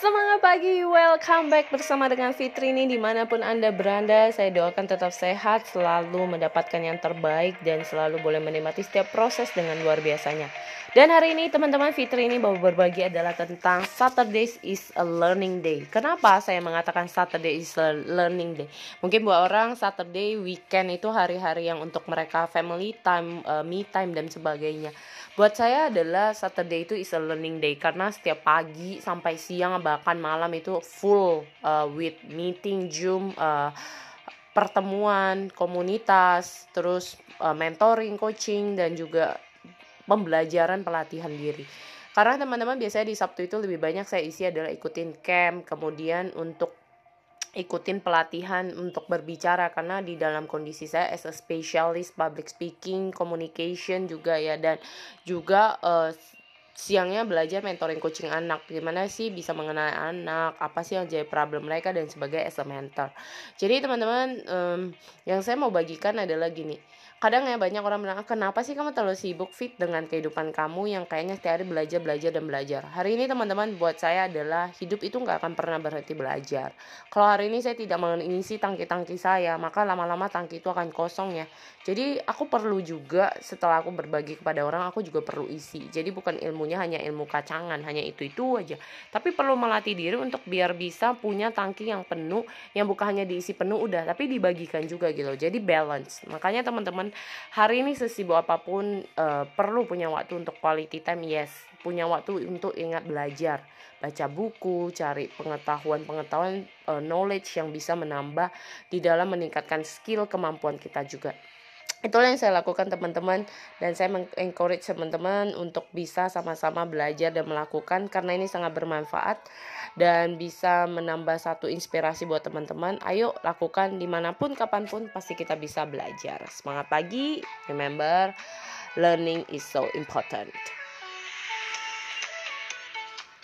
Semangat pagi, welcome back bersama dengan Fitri ini. Di mana pun Anda berada Saya doakan tetap sehat, selalu mendapatkan yang terbaik Dan selalu boleh menikmati setiap proses dengan luar biasanya. Dan hari ini teman-teman Fitri ini mau berbagi adalah tentang Saturdays is a learning day. Kenapa saya mengatakan Saturday is a learning day? Mungkin buat orang Saturday, weekend itu hari-hari yang untuk mereka family time, uh, me time dan sebagainya. Buat saya adalah Saturday itu is a learning day Karena setiap pagi sampai siang bahkan malam itu full uh, with meeting Zoom uh, pertemuan komunitas terus uh, mentoring coaching dan juga pembelajaran pelatihan diri. Karena teman-teman biasanya di Sabtu itu lebih banyak saya isi adalah ikutin camp kemudian untuk ikutin pelatihan untuk berbicara. Karena di dalam kondisi saya as a specialist public speaking communication juga ya dan juga uh, siangnya belajar mentoring coaching anak. Gimana sih bisa mengenal anak? Apa sih yang jadi problem mereka? Dan sebagai as a mentor. Jadi teman-teman um, yang saya mau bagikan adalah gini. Kadang ya banyak orang bilang ah, kenapa sih kamu terlalu sibuk fit dengan kehidupan kamu yang kayaknya setiap hari belajar belajar dan belajar? Hari ini teman-teman buat saya adalah hidup itu nggak akan pernah berhenti belajar. Kalau hari ini saya tidak mengisi tangki-tangki saya maka lama-lama tangki itu akan kosong ya. Jadi aku perlu juga setelah aku berbagi kepada orang aku juga perlu isi. Jadi bukan ilmunya hanya ilmu kacangan hanya itu itu aja. Tapi perlu melatih diri untuk biar bisa punya tangki yang penuh yang bukan hanya diisi penuh udah tapi dibagikan juga gitu. Jadi balance. Makanya teman-teman hari ini sesibuk apa pun uh, perlu punya waktu untuk quality time yes. Punya waktu untuk ingat belajar baca buku cari pengetahuan-pengetahuan uh, knowledge yang bisa menambah di dalam meningkatkan skill kemampuan kita juga itulah yang saya lakukan teman-teman. Dan saya mengencourage teman-teman untuk bisa sama-sama belajar dan melakukan karena ini sangat bermanfaat dan bisa menambah satu inspirasi buat teman-teman. Ayo lakukan di mana pun kapan pun pasti kita bisa belajar. Semangat pagi. Remember learning is so important